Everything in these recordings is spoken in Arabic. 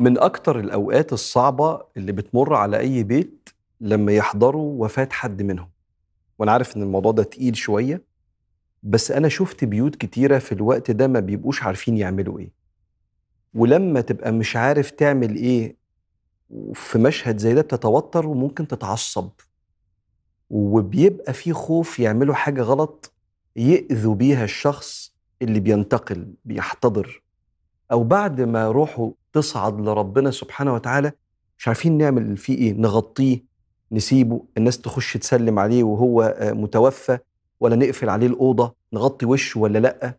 من أكتر الأوقات الصعبة اللي بتمر على أي بيت لما يحضروا وفاة حد منهم. وأنا عارف إن الموضوع ده تقيل شوية بس أنا شفت بيوت كتيرة في الوقت ده ما بيبقوش عارفين يعملوا إيه. ولما تبقى مش عارف تعمل إيه في مشهد زي ده بتتوتر وممكن تتعصب. وبيبقى في خوف يعملوا حاجة غلط يأذوا بيها الشخص اللي بينتقل بيحتضر. أو بعد ما روحه تصعد لربنا سبحانه وتعالى مش عارفين نعمل فيه إيه نغطيه نسيبه الناس تخش تسلم عليه وهو متوفى ولا نقفل عليه الأوضة نغطي وشه ولا لأ؟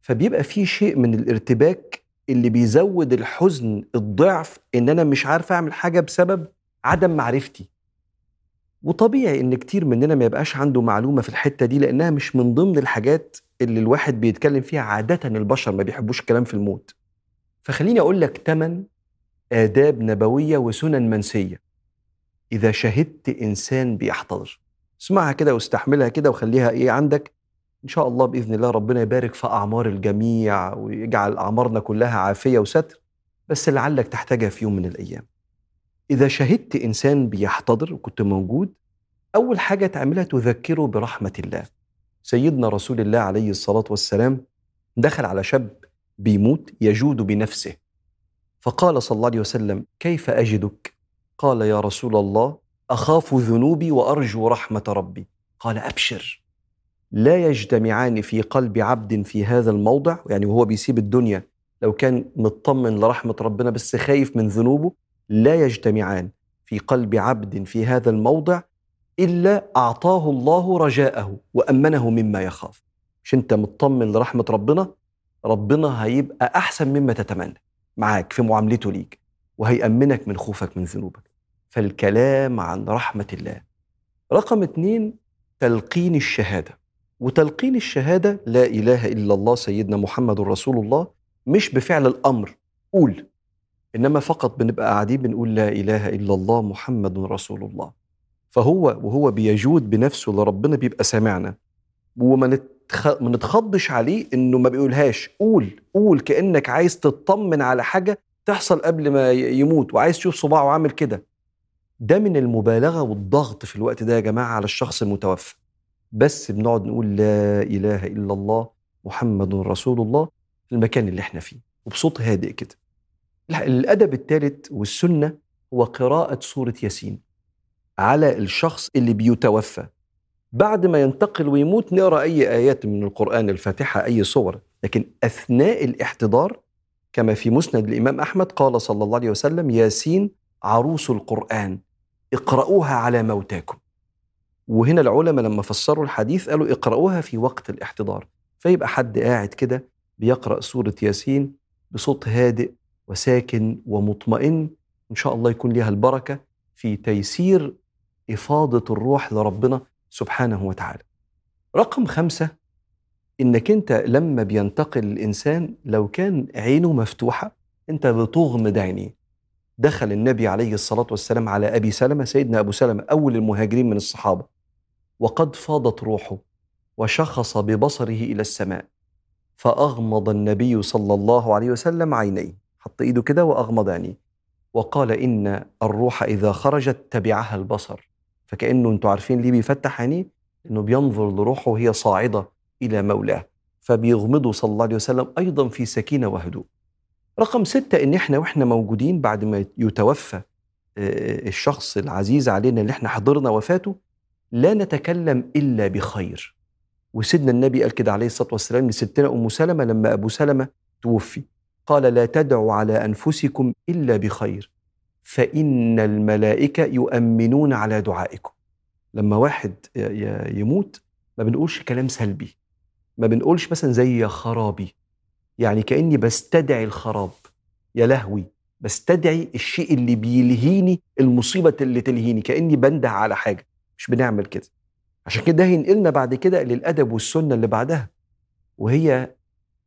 فبيبقى في شيء من الارتباك اللي بيزود الحزن الضعف إن أنا مش عارف أعمل حاجة بسبب عدم معرفتي. وطبيعي إن كتير مننا ما يبقاش عنده معلومة في الحتة دي لأنها مش من ضمن الحاجات اللي الواحد بيتكلم فيها عادة البشر ما بيحبوش الكلام في الموت. فخليني أقول لك ثمان آداب نبوية وسنن منسية. إذا شهدت إنسان بيحتضر اسمعها كده واستحملها كده وخليها إيه عندك. إن شاء الله بإذن الله ربنا يبارك في أعمار الجميع ويجعل أعمارنا كلها عافية وستر بس لعلك تحتاجها في يوم من الأيام. إذا شهدت إنسان بيحتضر وكنت موجود أول حاجة تعملها تذكره برحمة الله. سيدنا رسول الله عليه الصلاة والسلام دخل على شاب بيموت يجود بنفسه. فقال صلى الله عليه وسلم كيف أجدك؟ قال يا رسول الله أخاف ذنوبي وأرجو رحمة ربي. قال أبشر. لا يجتمعان في قلب عبد في هذا الموضع يعني وهو بيسيب الدنيا لو كان مطمن لرحمة ربنا بس خايف من ذنوبه لا يجتمعان في قلب عبد في هذا الموضع إلا أعطاه الله رجاءه وأمنه مما يخاف. مش أنت مطمن لرحمة ربنا؟ ربنا هيبقى أحسن مما تتمنى. معاك في معاملته ليك وهيأمنك من خوفك من ذنوبك. فالكلام عن رحمة الله. رقم اتنين تلقين الشهادة. وتلقين الشهادة لا إله إلا الله سيدنا محمد رسول الله مش بفعل الأمر. قول. إنما فقط بنبقى قاعدين بنقول لا إله إلا الله محمد رسول الله. فهو وهو بيجود بنفسه لربنا بيبقى سامعنا. وما نتخ... ما نتخضش عليه إنه ما بيقولهاش. قول قول كأنك عايز تطمن على حاجة تحصل قبل ما يموت وعايز تشوف صباعه عامل كده. ده من المبالغة والضغط في الوقت ده يا جماعة على الشخص المتوفى. بس بنقعد نقول لا إله إلا الله محمد رسول الله في المكان اللي إحنا فيه. وبصوت هادئ كده. الأدب الثالث والسنة هو قراءة سورة ياسين على الشخص اللي بيتوفى. بعد ما ينتقل ويموت نقرأ أي آيات من القرآن الفاتحة أي صور. لكن أثناء الاحتضار كما في مسند الإمام أحمد قال صلى الله عليه وسلم ياسين عروس القرآن اقرأوها على موتاكم. وهنا العلماء لما فسروا الحديث قالوا اقرأوها في وقت الاحتضار. فيبقى حد قاعد كده بيقرأ سورة ياسين بصوت هادئ وساكن ومطمئن. إن شاء الله يكون لها البركة في تيسير إفاضة الروح لربنا سبحانه وتعالى. رقم خمسة إنك أنت لما بينتقل الإنسان لو كان عينه مفتوحة أنت بتغمض عينيه دخل النبي عليه الصلاة والسلام على أبي سلمة سيدنا أبو سلمة أول المهاجرين من الصحابة. وقد فاضت روحه وشخص ببصره إلى السماء فأغمض النبي صلى الله عليه وسلم عينيه. حط إيده كده وأغمض عينيه. وقال إن الروح إذا خرجت تبعها البصر. فكأنه أنتوا عارفين ليه بيفتح عينيه؟ إنه بينظر لروحه وهي صاعدة إلى مولاه. فبيغمضه صلى الله عليه وسلم أيضا في سكينة وهدوء. رقم ستة إن إحنا وإحنا موجودين بعد ما يتوفى الشخص العزيز علينا اللي إحنا حضرنا وفاته لا نتكلم إلا بخير. وسيدنا النبي قال كده عليه الصلاة والسلام لستنا أم سلمة لما أبو سلمة توفي. قال لا تدعوا على أنفسكم إلا بخير فإن الملائكة يؤمنون على دعائكم. لما واحد يموت ما بنقولش كلام سلبي ما بنقولش مثلا زي يا خرابي يعني كأني بستدعي الخراب يا لهوي بستدعي الشيء اللي بيلهيني المصيبة اللي تلهيني كأني بنده على حاجة. مش بنعمل كده. عشان كده هينقلنا بعد كده للأدب والسنة اللي بعدها وهي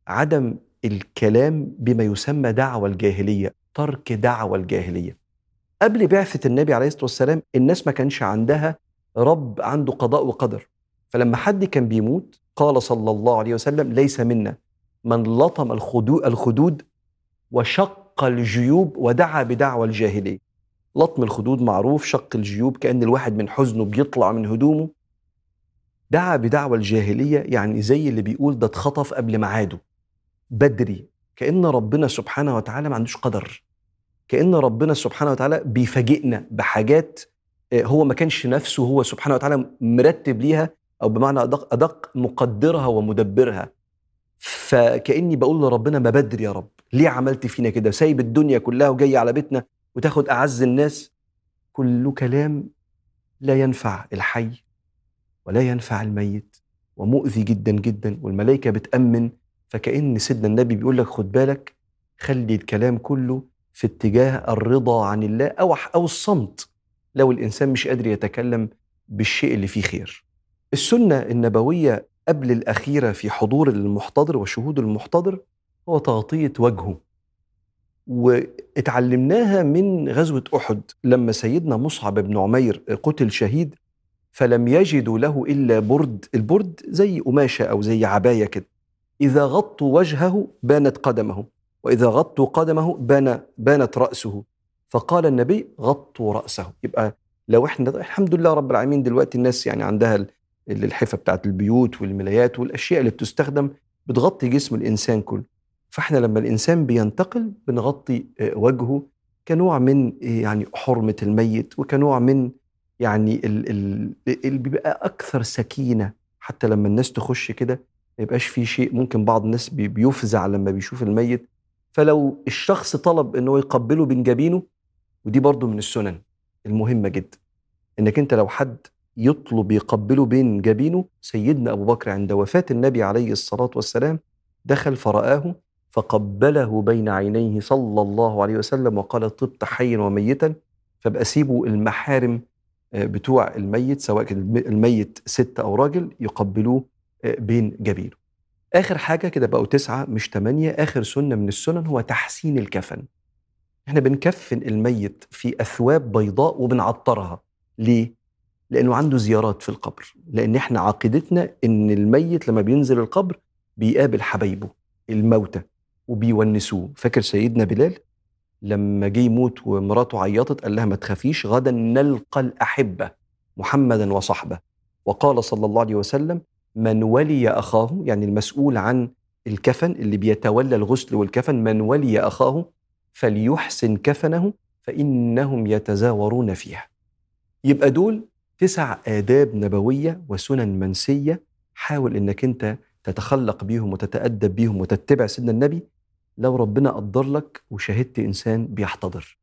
عدم الكلام بما يسمى دعوة الجاهلية ترك دعوة الجاهلية. قبل بعثة النبي عليه الصلاة والسلام الناس ما كانش عندها رب عنده قضاء وقدر. فلما حد كان بيموت قال صلى الله عليه وسلم ليس منا. من لطم الخدود, وشق شق الجيوب ودعا بدعوى الجاهلية. لطم الخدود معروف شق الجيوب كأن الواحد من حزنه بيطلع من هدومه. دعا بدعوى الجاهلية يعني زي اللي بيقول ده اتخطف قبل ميعاده. بدري. كأن ربنا سبحانه وتعالى ما عندوش قدر. كأن ربنا سبحانه وتعالى بيفاجئنا بحاجات آه، هو ما كانش نفسه هو سبحانه وتعالى مرتب ليها أو بمعنى أدق, أدق مقدرها ومدبرها. فكأني بقول لربنا ما بدري يا رب. ليه عملت فينا كده؟ سايب الدنيا كلها وجاي على بيتنا وتاخد أعز الناس. كل كلام لا ينفع الحي ولا ينفع الميت. ومؤذي جدا جدا والملائكة بتأمن فكأن سيدنا النبي بيقول لك خد بالك خلي الكلام كله في اتجاه الرضا عن الله أو أو الصمت لو الإنسان مش قادر يتكلم بالشيء اللي فيه خير. السنة النبوية قبل الأخيرة في حضور المحتضر وشهود المحتضر هو تغطية وجهه واتعلمناها من غزوة أحد لما سيدنا مصعب بن عمير قتل شهيد فلم يجدوا له إلا برد البرد زي قماشة أو زي عباية كده إذا غطوا وجهه بانت قدمه وإذا غطوا قدمه بان بانت رأسه. فقال النبي غطوا رأسه. يبقى لو إحنا الحمد لله رب العالمين دلوقتي الناس يعني عندها الحفة بتاعت البيوت والملايات والأشياء اللي بتستخدم بتغطي جسم الإنسان كله. فإحنا لما الإنسان بينتقل بنغطي آه، وجهه كنوع من آه، يعني حرمة الميت وكنوع من يعني اللي بيبقى أكثر سكينة. حتى لما الناس تخش كده ما يبقاش في شيء ممكن بعض الناس بيفزع لما بيشوف الميت. فلو الشخص طلب انه يقبله بين جبينه ودي برضو من السنن المهمة جدا. إنك أنت لو حد يطلب يقبله بين جبينه سيدنا أبو بكر عند وفاة النبي عليه الصلاة والسلام دخل فرآه فقبله بين عينيه صلى الله عليه وسلم وقال طبت حيا وميتا فبقى سيبوا المحارم آه، بتوع الميت سواء كان الميت ست أو راجل يقبلوه بين جبينه. آخر حاجة كده بقوا تسعة مش تمانية آخر سنة من السنن هو تحسين الكفن. إحنا بنكفن الميت في أثواب بيضاء وبنعطرها. ليه؟ لأنه عنده زيارات في القبر. لأن إحنا عقيدتنا إن الميت لما بينزل القبر بيقابل حبايبه الموتى وبيونسوه. فاكر سيدنا بلال؟ لما جه يموت ومراته عيطت قال لها ما تخافيش غدا نلقى الأحبة محمدا وصحبه. وقال صلى الله عليه وسلم من ولي أخاه يعني المسؤول عن الكفن اللي بيتولى الغسل والكفن من ولي أخاه فليحسن كفنه فإنهم يتزاورون فيها. يبقى دول تسع آداب نبوية وسنن منسية حاول إنك أنت تتخلق بيهم وتتأدب بيهم وتتبع سيدنا النبي لو ربنا قدر لك وشاهدت إنسان بيحتضر